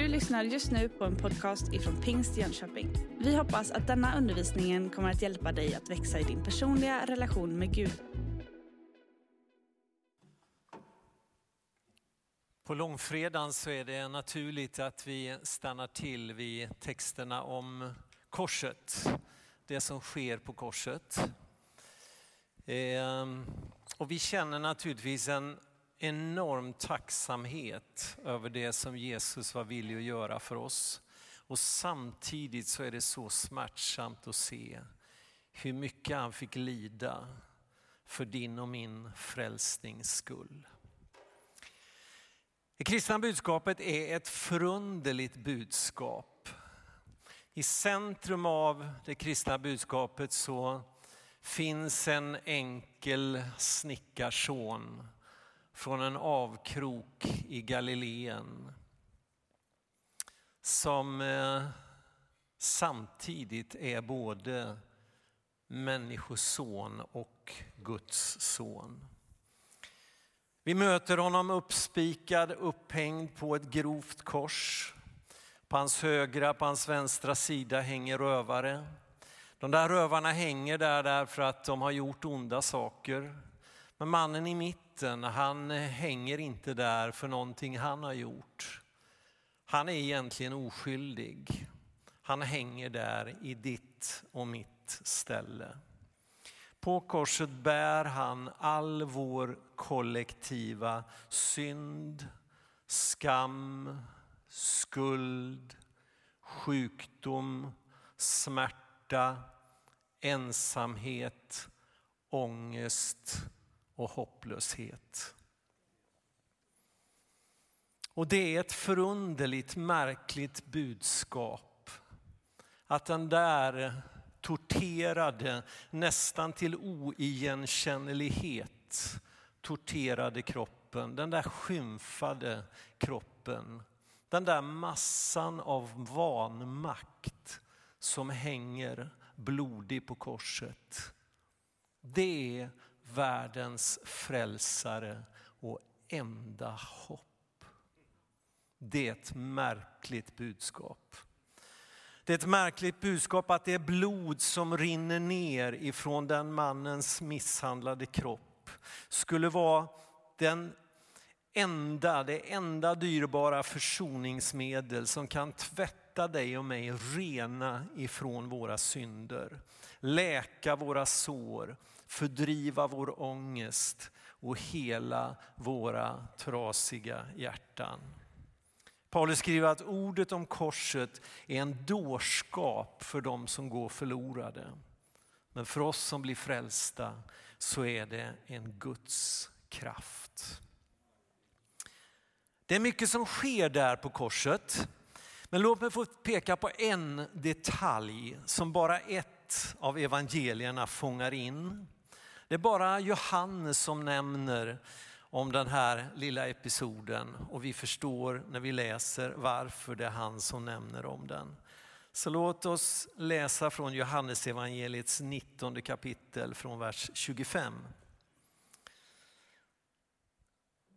Du lyssnar just nu på en podcast ifrån Pingst Jönköping. Vi hoppas att denna undervisning kommer att hjälpa dig att växa i din personliga relation med Gud. På långfredagen så är det naturligt att vi stannar till vid texterna om korset. Det som sker på korset. Ehm, och vi känner naturligtvis en enorm tacksamhet över det som Jesus var villig att göra för oss. Och samtidigt så är det så smärtsamt att se hur mycket han fick lida för din och min frälsnings skull. Det kristna budskapet är ett förunderligt budskap. I centrum av det kristna budskapet så finns en enkel snickarson från en avkrok i Galileen som eh, samtidigt är både människoson och Guds son. Vi möter honom uppspikad, upphängd på ett grovt kors. På hans högra, på hans vänstra sida hänger rövare. De där rövarna hänger där därför att de har gjort onda saker. Men mannen i mitten, han eh, hänger inte där för någonting han har gjort. Han är egentligen oskyldig. Han hänger där i ditt och mitt ställe. På korset bär han all vår kollektiva synd, skam, skuld, sjukdom, smärta, ensamhet, ångest och hopplöshet. Och det är ett förunderligt märkligt budskap. Att den där torterade, nästan till oigenkännlighet torterade kroppen, den där skymfade kroppen, den där massan av vanmakt som hänger blodig på korset. Det är världens frälsare och enda hopp. Det är ett märkligt budskap. Det är ett märkligt budskap att det är blod som rinner ner ifrån den mannens misshandlade kropp skulle vara den enda, det enda dyrbara försoningsmedel som kan tvätta dig och mig rena ifrån våra synder. Läka våra sår, fördriva vår ångest och hela våra trasiga hjärtan. Paulus skriver att ordet om korset är en dårskap för dem som går förlorade. Men för oss som blir frälsta så är det en Guds kraft. Det är mycket som sker där på korset. Men låt mig få peka på en detalj som bara ett av evangelierna fångar in. Det är bara Johannes som nämner om den här lilla episoden och vi förstår när vi läser varför det är han som nämner om den. Så låt oss läsa från Johannes evangeliets 19 kapitel från vers 25.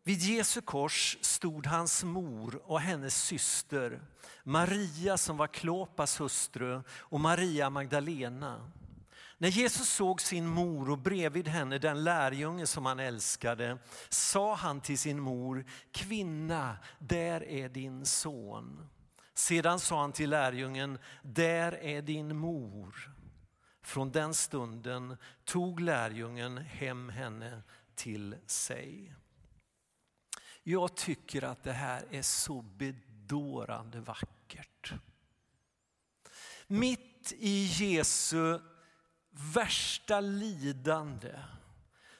Vid Jesu kors stod hans mor och hennes syster, Maria som var Klopas hustru och Maria Magdalena. När Jesus såg sin mor och bredvid henne den lärjunge som han älskade sa han till sin mor, kvinna, där är din son. Sedan sa han till lärjungen, där är din mor. Från den stunden tog lärjungen hem henne till sig. Jag tycker att det här är så bedårande vackert. Mitt i Jesu värsta lidande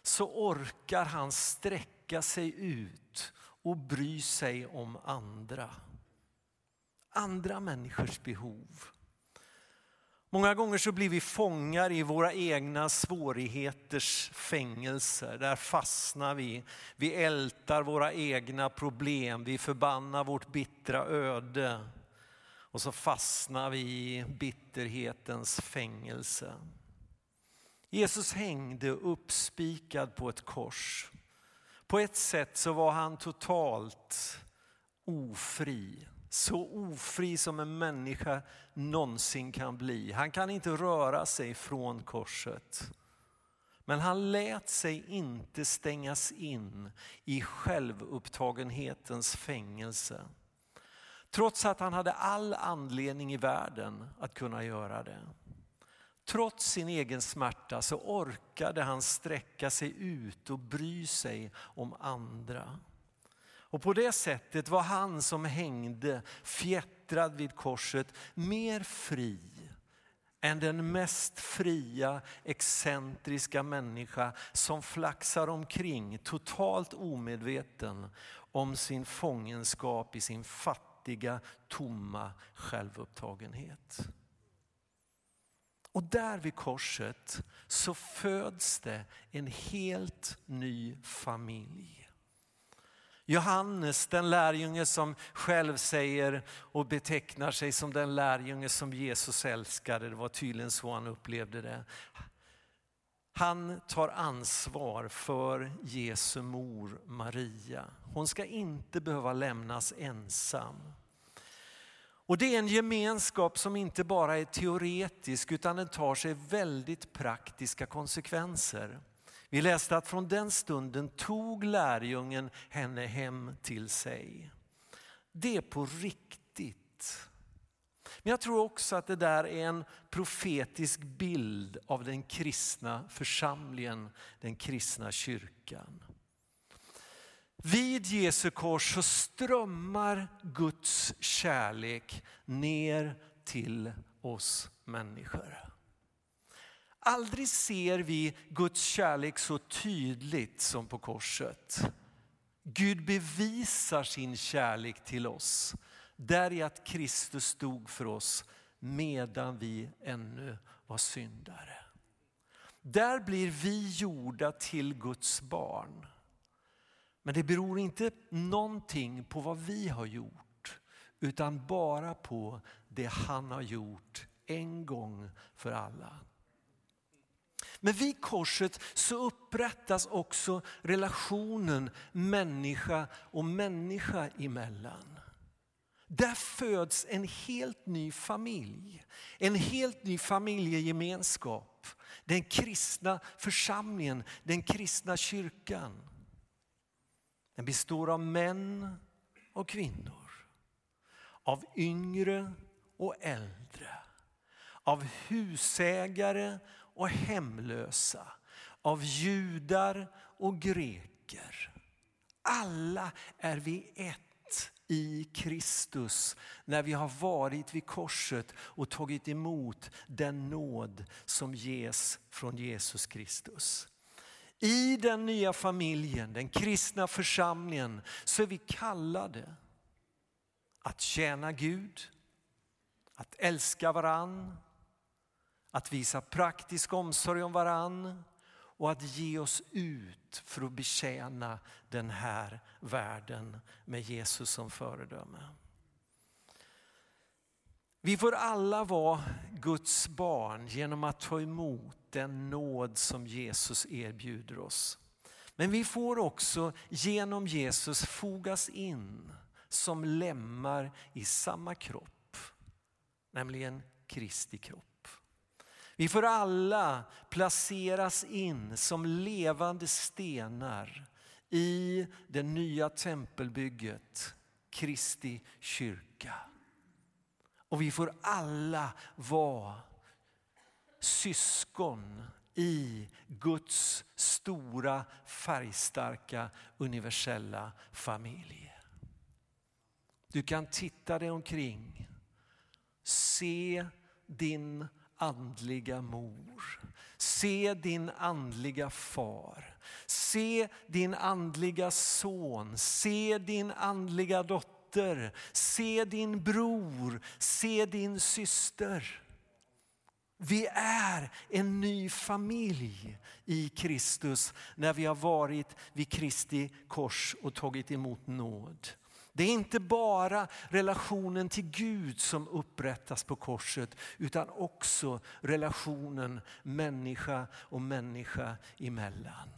så orkar han sträcka sig ut och bry sig om andra. Andra människors behov. Många gånger så blir vi fångar i våra egna svårigheters fängelser. Där fastnar vi. Vi ältar våra egna problem. Vi förbannar vårt bittra öde. Och så fastnar vi i bitterhetens fängelse. Jesus hängde uppspikad på ett kors. På ett sätt så var han totalt ofri, Så ofri som en människa någonsin kan bli. Han kan inte röra sig från korset. Men han lät sig inte stängas in i självupptagenhetens fängelse. Trots att han hade all anledning i världen att kunna göra det. Trots sin egen smärta så orkade han sträcka sig ut och bry sig om andra. Och på det sättet var han som hängde fjättrad vid korset mer fri än den mest fria, excentriska människa som flaxar omkring totalt omedveten om sin fångenskap i sin fattiga, tomma självupptagenhet. Och där vid korset så föds det en helt ny familj. Johannes, den lärjunge som själv säger och betecknar sig som den lärjunge som Jesus älskade, det var tydligen så han upplevde det. Han tar ansvar för Jesu mor Maria. Hon ska inte behöva lämnas ensam. Och det är en gemenskap som inte bara är teoretisk utan den tar sig väldigt praktiska konsekvenser. Vi läste att från den stunden tog lärjungen henne hem till sig. Det är på riktigt. Men jag tror också att det där är en profetisk bild av den kristna församlingen, den kristna kyrkan. Vid Jesu kors så strömmar Guds kärlek ner till oss människor. Aldrig ser vi Guds kärlek så tydligt som på korset. Gud bevisar sin kärlek till oss där i att Kristus stod för oss medan vi ännu var syndare. Där blir vi gjorda till Guds barn. Men det beror inte någonting på vad vi har gjort utan bara på det han har gjort en gång för alla. Men vid korset så upprättas också relationen människa och människa emellan. Där föds en helt ny familj, en helt ny familjegemenskap. Den kristna församlingen, den kristna kyrkan. Den består av män och kvinnor, av yngre och äldre, av husägare och hemlösa, av judar och greker. Alla är vi ett i Kristus när vi har varit vid korset och tagit emot den nåd som ges från Jesus Kristus. I den nya familjen, den kristna församlingen, så är vi kallade att tjäna Gud, att älska varann, att visa praktisk omsorg om varann och att ge oss ut för att betjäna den här världen med Jesus som föredöme. Vi får alla vara Guds barn genom att ta emot den nåd som Jesus erbjuder oss. Men vi får också genom Jesus fogas in som lemmar i samma kropp, nämligen Kristi kropp. Vi får alla placeras in som levande stenar i det nya tempelbygget, Kristi kyrka. Och vi får alla vara syskon i Guds stora färgstarka universella familj. Du kan titta dig omkring, se din andliga mor. Se din andliga far. Se din andliga son. Se din andliga dotter. Se din bror. Se din syster. Vi är en ny familj i Kristus när vi har varit vid Kristi kors och tagit emot nåd. Det är inte bara relationen till Gud som upprättas på korset utan också relationen människa och människa emellan.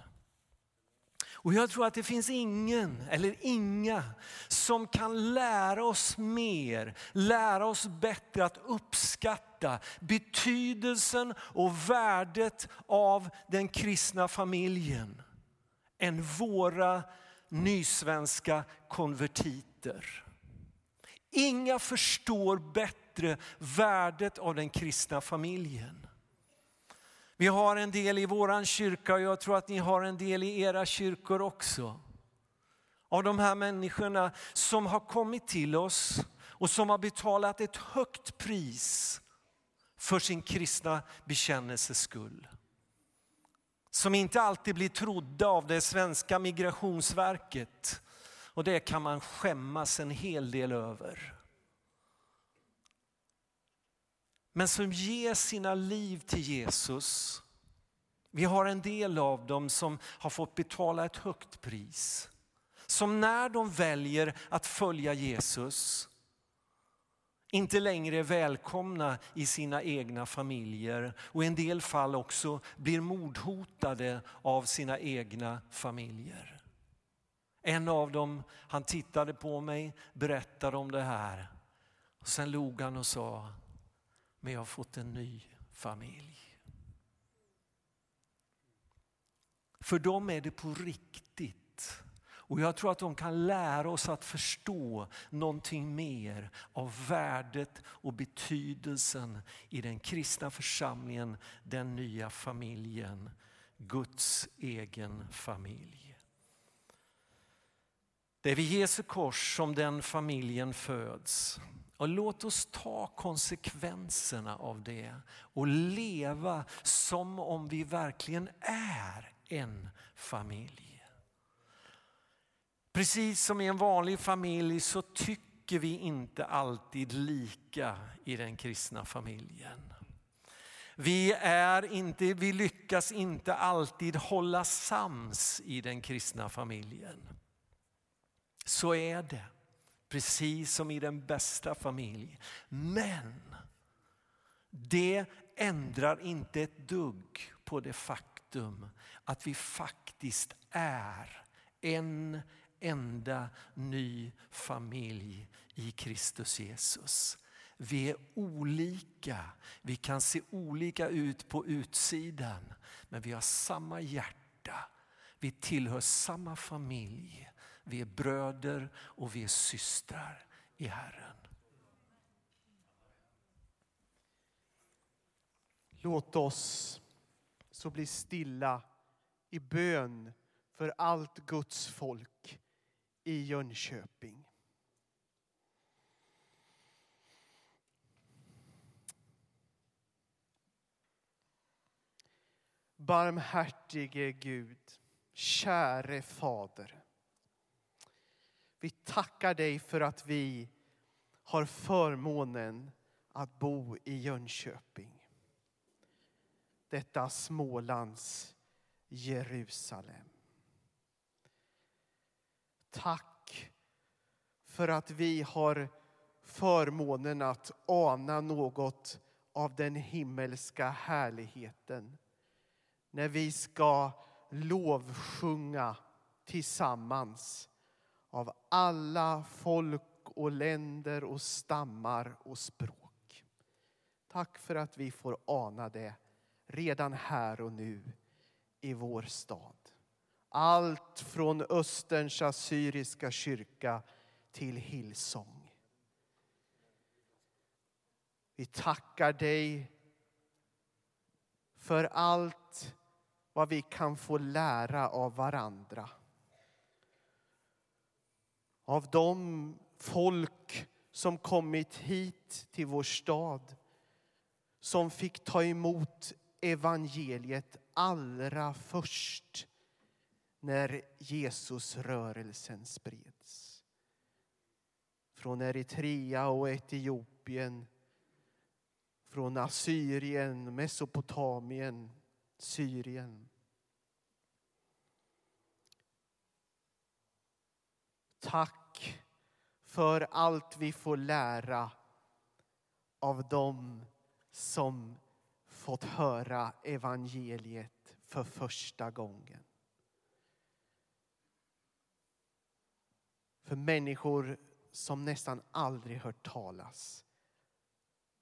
Och jag tror att det finns ingen eller inga som kan lära oss mer, lära oss bättre att uppskatta betydelsen och värdet av den kristna familjen än våra nysvenska konvertiter. Inga förstår bättre värdet av den kristna familjen. Vi har en del i våran kyrka och jag tror att ni har en del i era kyrkor också. Av de här människorna som har kommit till oss och som har betalat ett högt pris för sin kristna bekännelses skull. Som inte alltid blir trodda av det svenska migrationsverket. Och det kan man skämmas en hel del över. men som ger sina liv till Jesus. Vi har en del av dem som har fått betala ett högt pris. Som när de väljer att följa Jesus inte längre är välkomna i sina egna familjer och i en del fall också blir mordhotade av sina egna familjer. En av dem, han tittade på mig, berättade om det här. Och sen log han och sa, men jag har fått en ny familj. För dem är det på riktigt. Och jag tror att de kan lära oss att förstå någonting mer av värdet och betydelsen i den kristna församlingen, den nya familjen, Guds egen familj. Det är vid Jesu kors som den familjen föds. Och låt oss ta konsekvenserna av det och leva som om vi verkligen är en familj. Precis som i en vanlig familj så tycker vi inte alltid lika i den kristna familjen. Vi, är inte, vi lyckas inte alltid hålla sams i den kristna familjen. Så är det precis som i den bästa familj. Men det ändrar inte ett dugg på det faktum att vi faktiskt är en enda ny familj i Kristus Jesus. Vi är olika, vi kan se olika ut på utsidan men vi har samma hjärta. Vi tillhör samma familj vi är bröder och vi är systrar i Herren. Låt oss så bli stilla i bön för allt Guds folk i Jönköping. Barmhärtige Gud, käre Fader. Vi tackar dig för att vi har förmånen att bo i Jönköping. Detta Smålands Jerusalem. Tack för att vi har förmånen att ana något av den himmelska härligheten när vi ska lovsjunga tillsammans av alla folk och länder och stammar och språk. Tack för att vi får ana det redan här och nu i vår stad. Allt från Österns assyriska kyrka till Hillsong. Vi tackar dig för allt vad vi kan få lära av varandra av de folk som kommit hit till vår stad som fick ta emot evangeliet allra först när Jesusrörelsen spreds. Från Eritrea och Etiopien, från Assyrien, Mesopotamien, Syrien. Tack för allt vi får lära av dem som fått höra evangeliet för första gången. För människor som nästan aldrig hört talas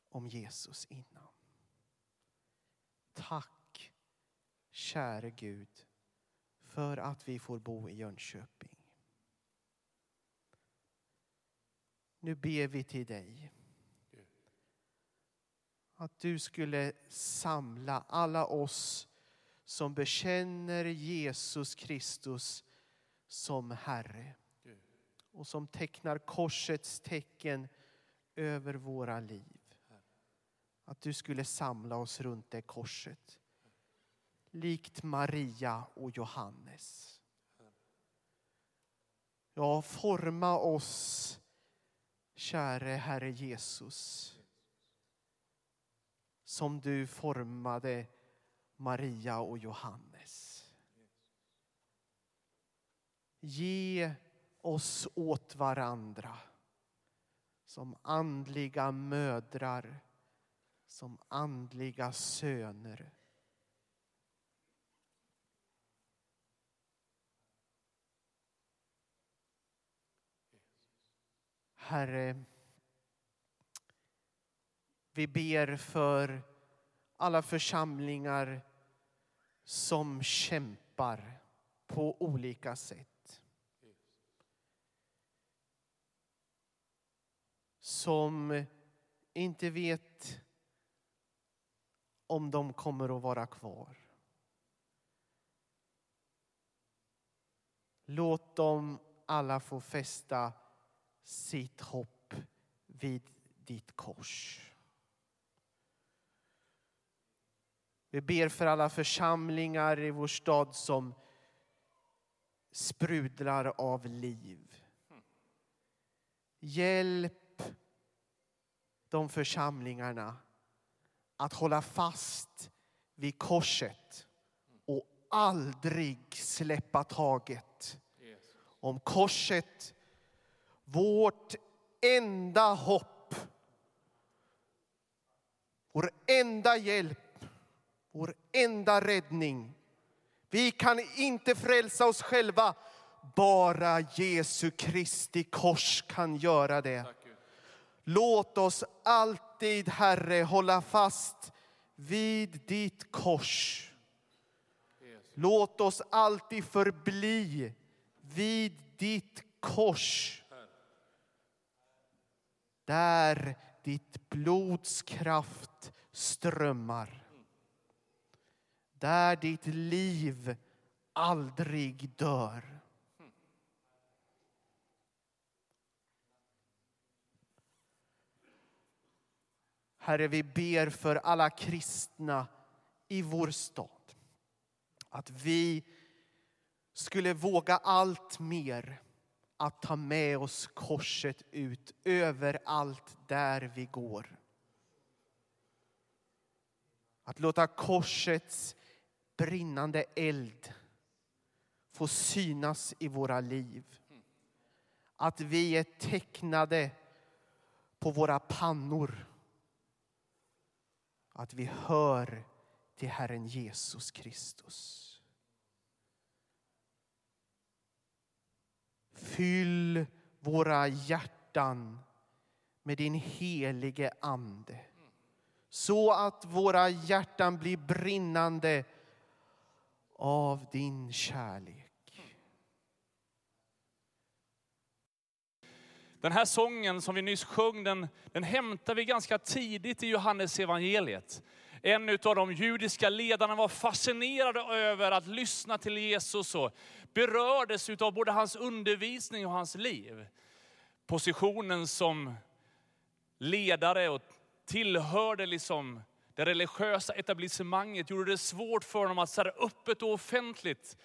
om Jesus innan. Tack, käre Gud, för att vi får bo i Jönköping. Nu ber vi till dig att du skulle samla alla oss som bekänner Jesus Kristus som Herre och som tecknar korsets tecken över våra liv. Att du skulle samla oss runt det korset. Likt Maria och Johannes. Ja, forma oss, käre Herre Jesus. Som du formade Maria och Johannes. Ge oss åt varandra som andliga mödrar, som andliga söner. Herre, vi ber för alla församlingar som kämpar på olika sätt. Som inte vet om de kommer att vara kvar. Låt dem alla få fästa sitt hopp vid ditt kors. Vi ber för alla församlingar i vår stad som sprudlar av liv. Hjälp de församlingarna att hålla fast vid korset och aldrig släppa taget om korset. Vårt enda hopp, vår enda hjälp vår enda räddning. Vi kan inte frälsa oss själva. Bara Jesu Kristi kors kan göra det. Låt oss alltid, Herre, hålla fast vid ditt kors. Låt oss alltid förbli vid ditt kors. Där ditt blods kraft strömmar där ditt liv aldrig dör. Herre, vi ber för alla kristna i vår stad. Att vi skulle våga allt mer att ta med oss korset ut överallt där vi går. Att låta korsets brinnande eld få synas i våra liv. Att vi är tecknade på våra pannor. Att vi hör till Herren Jesus Kristus. Fyll våra hjärtan med din helige Ande. Så att våra hjärtan blir brinnande av din kärlek. Den här sången som vi nyss sjöng, den, den hämtar vi ganska tidigt i Johannes evangeliet. En av de judiska ledarna var fascinerad över att lyssna till Jesus och berördes av både hans undervisning och hans liv. Positionen som ledare och tillhörde liksom det religiösa etablissemanget gjorde det svårt för honom att så öppet och offentligt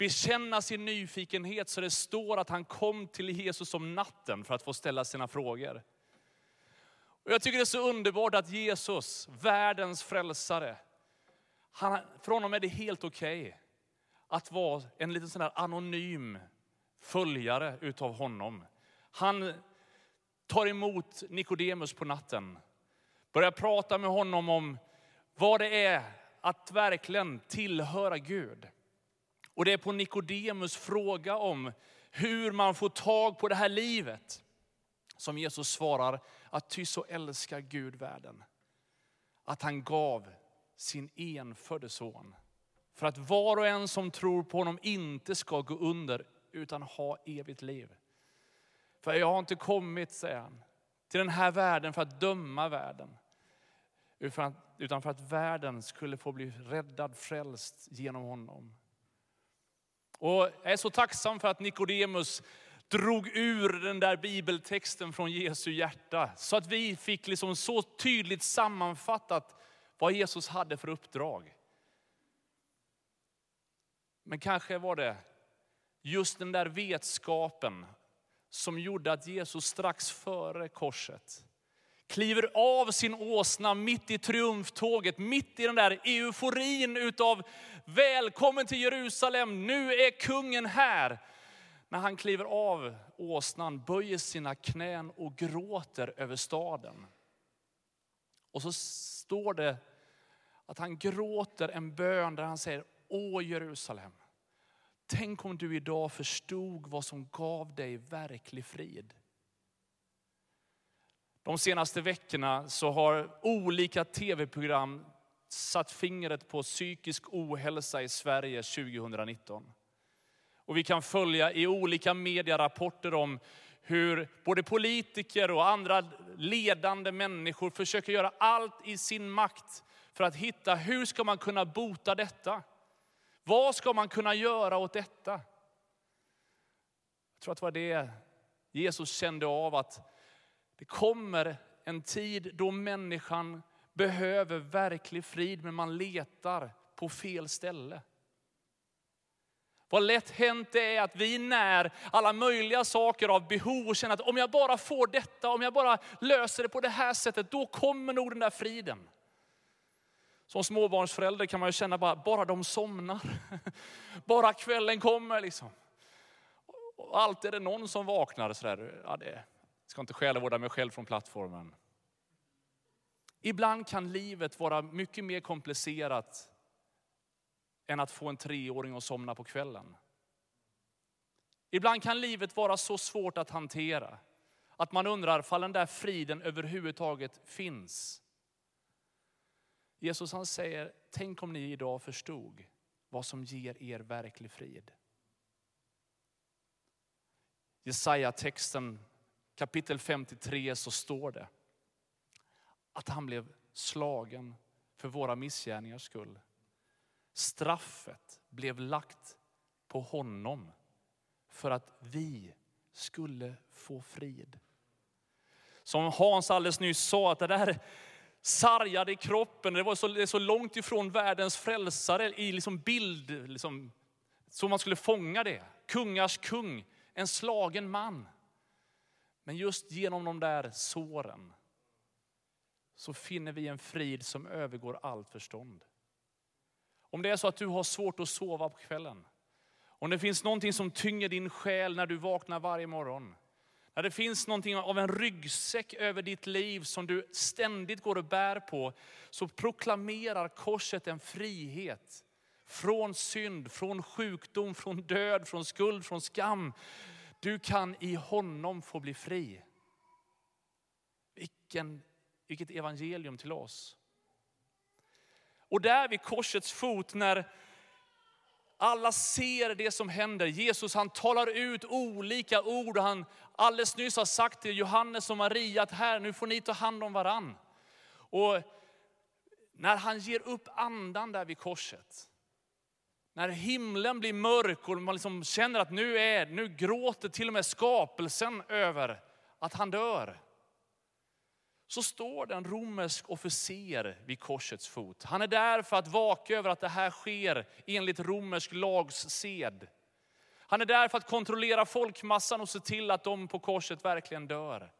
bekänna sin nyfikenhet så det står att han kom till Jesus om natten för att få ställa sina frågor. Och jag tycker det är så underbart att Jesus, världens frälsare, han, för honom är det helt okej okay att vara en liten sån där anonym följare utav honom. Han tar emot Nikodemus på natten börjar prata med honom om vad det är att verkligen tillhöra Gud. Och det är på Nikodemus fråga om hur man får tag på det här livet som Jesus svarar att ty så älskar Gud världen. Att han gav sin enfödde son. För att var och en som tror på honom inte ska gå under utan ha evigt liv. För jag har inte kommit, säger han, till den här världen för att döma världen. Utan för att världen skulle få bli räddad, frälst genom honom. Och jag är så tacksam för att Nikodemus drog ur den där bibeltexten från Jesu hjärta. Så att vi fick liksom så tydligt sammanfattat vad Jesus hade för uppdrag. Men kanske var det just den där vetskapen som gjorde att Jesus strax före korset kliver av sin åsna mitt i triumftåget, mitt i den där euforin utav välkommen till Jerusalem, nu är kungen här. När han kliver av åsnan, böjer sina knän och gråter över staden. Och så står det att han gråter en bön där han säger, Åh Jerusalem, tänk om du idag förstod vad som gav dig verklig frid. De senaste veckorna så har olika tv-program satt fingret på psykisk ohälsa i Sverige 2019. Och vi kan följa i olika medierapporter om hur både politiker och andra ledande människor försöker göra allt i sin makt för att hitta hur ska man kunna bota detta? Vad ska man kunna göra åt detta? Jag tror att det var det Jesus kände av att det kommer en tid då människan behöver verklig frid, men man letar på fel ställe. Vad lätt hänt det är att vi när alla möjliga saker av behov och känner att om jag bara får detta, om jag bara löser det på det här sättet, då kommer nog den där friden. Som småbarnsförälder kan man ju känna bara, bara de somnar. Bara kvällen kommer liksom. Alltid är det någon som vaknar sådär. Ja, det ska inte själavårda mig själv från plattformen. Ibland kan livet vara mycket mer komplicerat än att få en treåring att somna på kvällen. Ibland kan livet vara så svårt att hantera att man undrar fall den där friden överhuvudtaget finns. Jesus han säger, tänk om ni idag förstod vad som ger er verklig frid. Jesaja texten kapitel 53 så står det att han blev slagen för våra missgärningars skull. Straffet blev lagt på honom för att vi skulle få frid. Som Hans alldeles nyss sa, att det där sargade i kroppen, det var så, det så långt ifrån världens frälsare i liksom bild, liksom, så man skulle fånga det. Kungars kung, en slagen man. Men just genom de där såren så finner vi en frid som övergår allt förstånd. Om det är så att du har svårt att sova på kvällen, om det finns någonting som tynger din själ när du vaknar varje morgon, när det finns någonting av en ryggsäck över ditt liv som du ständigt går och bär på, så proklamerar korset en frihet från synd, från sjukdom, från död, från skuld, från skam. Du kan i honom få bli fri. Vilken, vilket evangelium till oss. Och där vid korsets fot när alla ser det som händer. Jesus han talar ut olika ord. och Han alldeles nyss har sagt till Johannes och Maria att här, nu får ni ta hand om varann. Och när han ger upp andan där vid korset, när himlen blir mörk och man liksom känner att nu, är, nu gråter till och med skapelsen över att han dör. Så står det en romersk officer vid korsets fot. Han är där för att vaka över att det här sker enligt romersk lags sed. Han är där för att kontrollera folkmassan och se till att de på korset verkligen dör.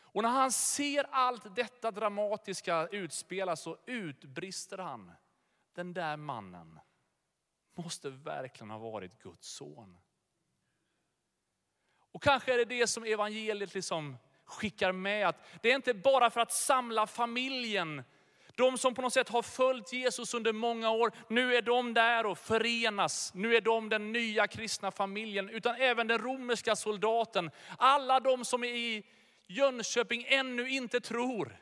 Och när han ser allt detta dramatiska utspelas så utbrister han. Den där mannen måste verkligen ha varit Guds son. Och kanske är det det som evangeliet liksom skickar med. Att det är inte bara för att samla familjen De som på något sätt har följt Jesus under många år, nu är de där och förenas. Nu är de den nya kristna familjen, utan även den romerska soldaten. Alla de som är i Jönköping ännu inte tror.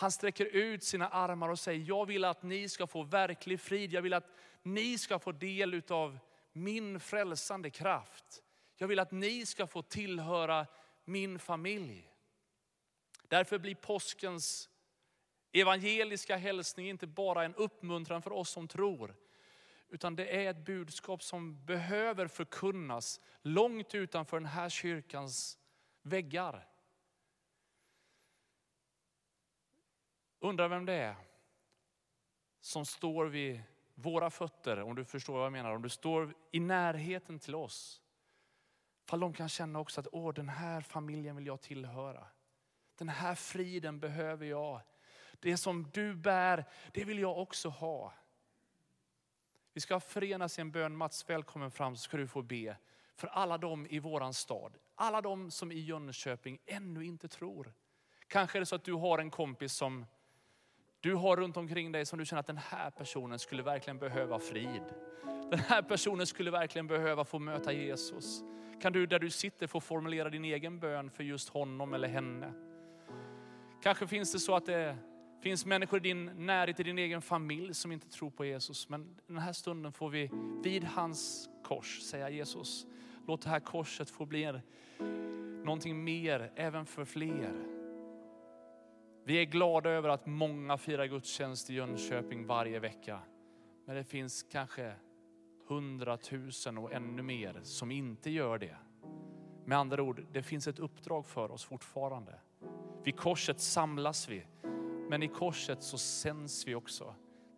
Han sträcker ut sina armar och säger, jag vill att ni ska få verklig frid. Jag vill att ni ska få del av min frälsande kraft. Jag vill att ni ska få tillhöra min familj. Därför blir påskens evangeliska hälsning inte bara en uppmuntran för oss som tror, utan det är ett budskap som behöver förkunnas långt utanför den här kyrkans väggar. Undrar vem det är som står vid våra fötter, om du förstår vad jag menar. Om du står i närheten till oss. Fall de kan känna också att Åh, den här familjen vill jag tillhöra. Den här friden behöver jag. Det som du bär, det vill jag också ha. Vi ska förenas i en bön. Mats, välkommen fram så ska du få be för alla de i våran stad. Alla de som i Jönköping ännu inte tror. Kanske är det så att du har en kompis som du har runt omkring dig som du känner att den här personen skulle verkligen behöva frid. Den här personen skulle verkligen behöva få möta Jesus. Kan du där du sitter få formulera din egen bön för just honom eller henne. Kanske finns det så att det finns människor i din närhet, i din egen familj som inte tror på Jesus. Men den här stunden får vi vid hans kors säga Jesus, låt det här korset få bli någonting mer även för fler. Vi är glada över att många firar gudstjänst i Jönköping varje vecka. Men det finns kanske hundratusen och ännu mer som inte gör det. Med andra ord, det finns ett uppdrag för oss fortfarande. Vid korset samlas vi, men i korset så sänds vi också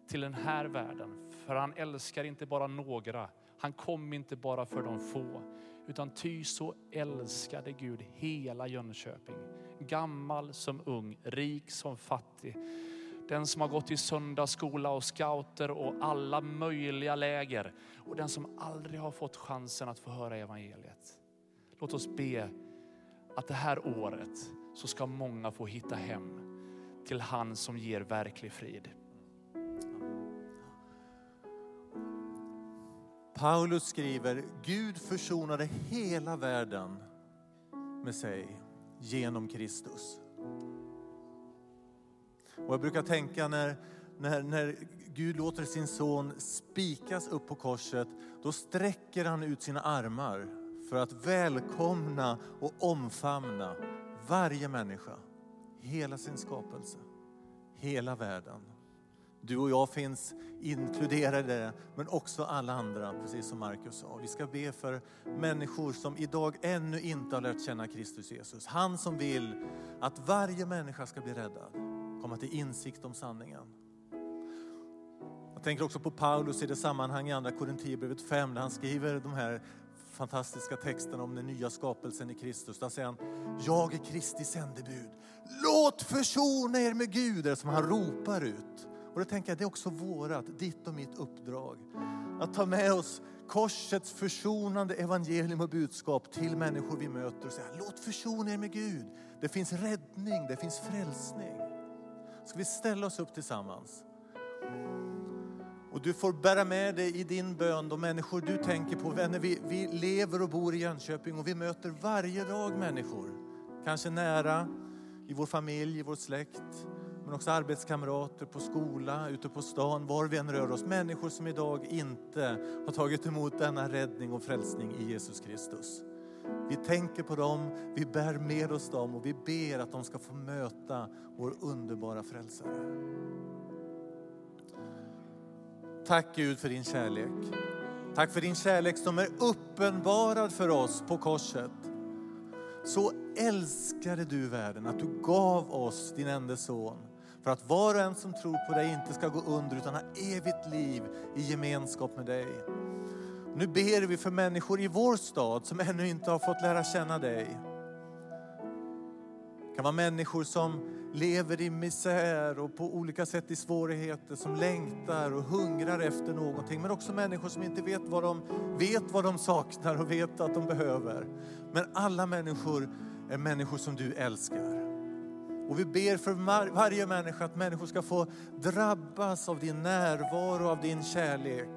till den här världen. För han älskar inte bara några, han kom inte bara för de få. Utan ty så älskade Gud hela Jönköping. Gammal som ung, rik som fattig. Den som har gått i söndagsskola och scouter och alla möjliga läger. Och den som aldrig har fått chansen att få höra evangeliet. Låt oss be att det här året så ska många få hitta hem till han som ger verklig frid. Paulus skriver, Gud försonade hela världen med sig genom Kristus. Och jag brukar tänka när, när, när Gud låter sin son spikas upp på korset, då sträcker han ut sina armar för att välkomna och omfamna varje människa, hela sin skapelse, hela världen. Du och jag finns inkluderade, men också alla andra, precis som Markus sa. Vi ska be för människor som idag ännu inte har lärt känna Kristus Jesus. Han som vill att varje människa ska bli räddad, komma till insikt om sanningen. Jag tänker också på Paulus i det sammanhang i andra Korinthierbrevet 5 där han skriver de här fantastiska texterna om den nya skapelsen i Kristus. Där säger han, jag är Kristi sändebud. Låt försona er med Gud, det som han ropar ut. Och då tänker jag, det är också vårat, ditt och mitt uppdrag. Att ta med oss korsets försonande evangelium och budskap till människor vi möter och säga, låt försona er med Gud. Det finns räddning, det finns frälsning. Ska vi ställa oss upp tillsammans? Och du får bära med dig i din bön de människor du tänker på. Vänner, vi, vi lever och bor i Jönköping och vi möter varje dag människor. Kanske nära, i vår familj, i vår släkt men också arbetskamrater på skola, ute på stan, var vi än rör oss. Människor som idag inte har tagit emot denna räddning och frälsning i Jesus Kristus. Vi tänker på dem, vi bär med oss dem och vi ber att de ska få möta vår underbara frälsare. Tack Gud för din kärlek. Tack för din kärlek som är uppenbarad för oss på korset. Så älskade du världen att du gav oss din enda son för att var och en som tror på dig inte ska gå under utan ha evigt liv i gemenskap med dig. Nu ber vi för människor i vår stad som ännu inte har fått lära känna dig. Det kan vara människor som lever i misär och på olika sätt i svårigheter, som längtar och hungrar efter någonting. Men också människor som inte vet vad de, vet vad de saknar och vet att de behöver. Men alla människor är människor som du älskar. Och vi ber för var, varje människa att människor ska få drabbas av din närvaro, av din kärlek.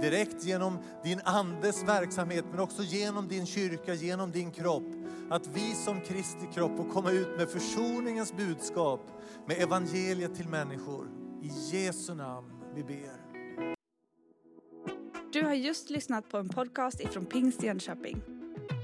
Direkt genom din andes verksamhet men också genom din kyrka, genom din kropp. Att vi som Kristi kropp får komma ut med försoningens budskap, med evangeliet till människor. I Jesu namn vi ber. Du har just lyssnat på en podcast ifrån Pingst Jönköping.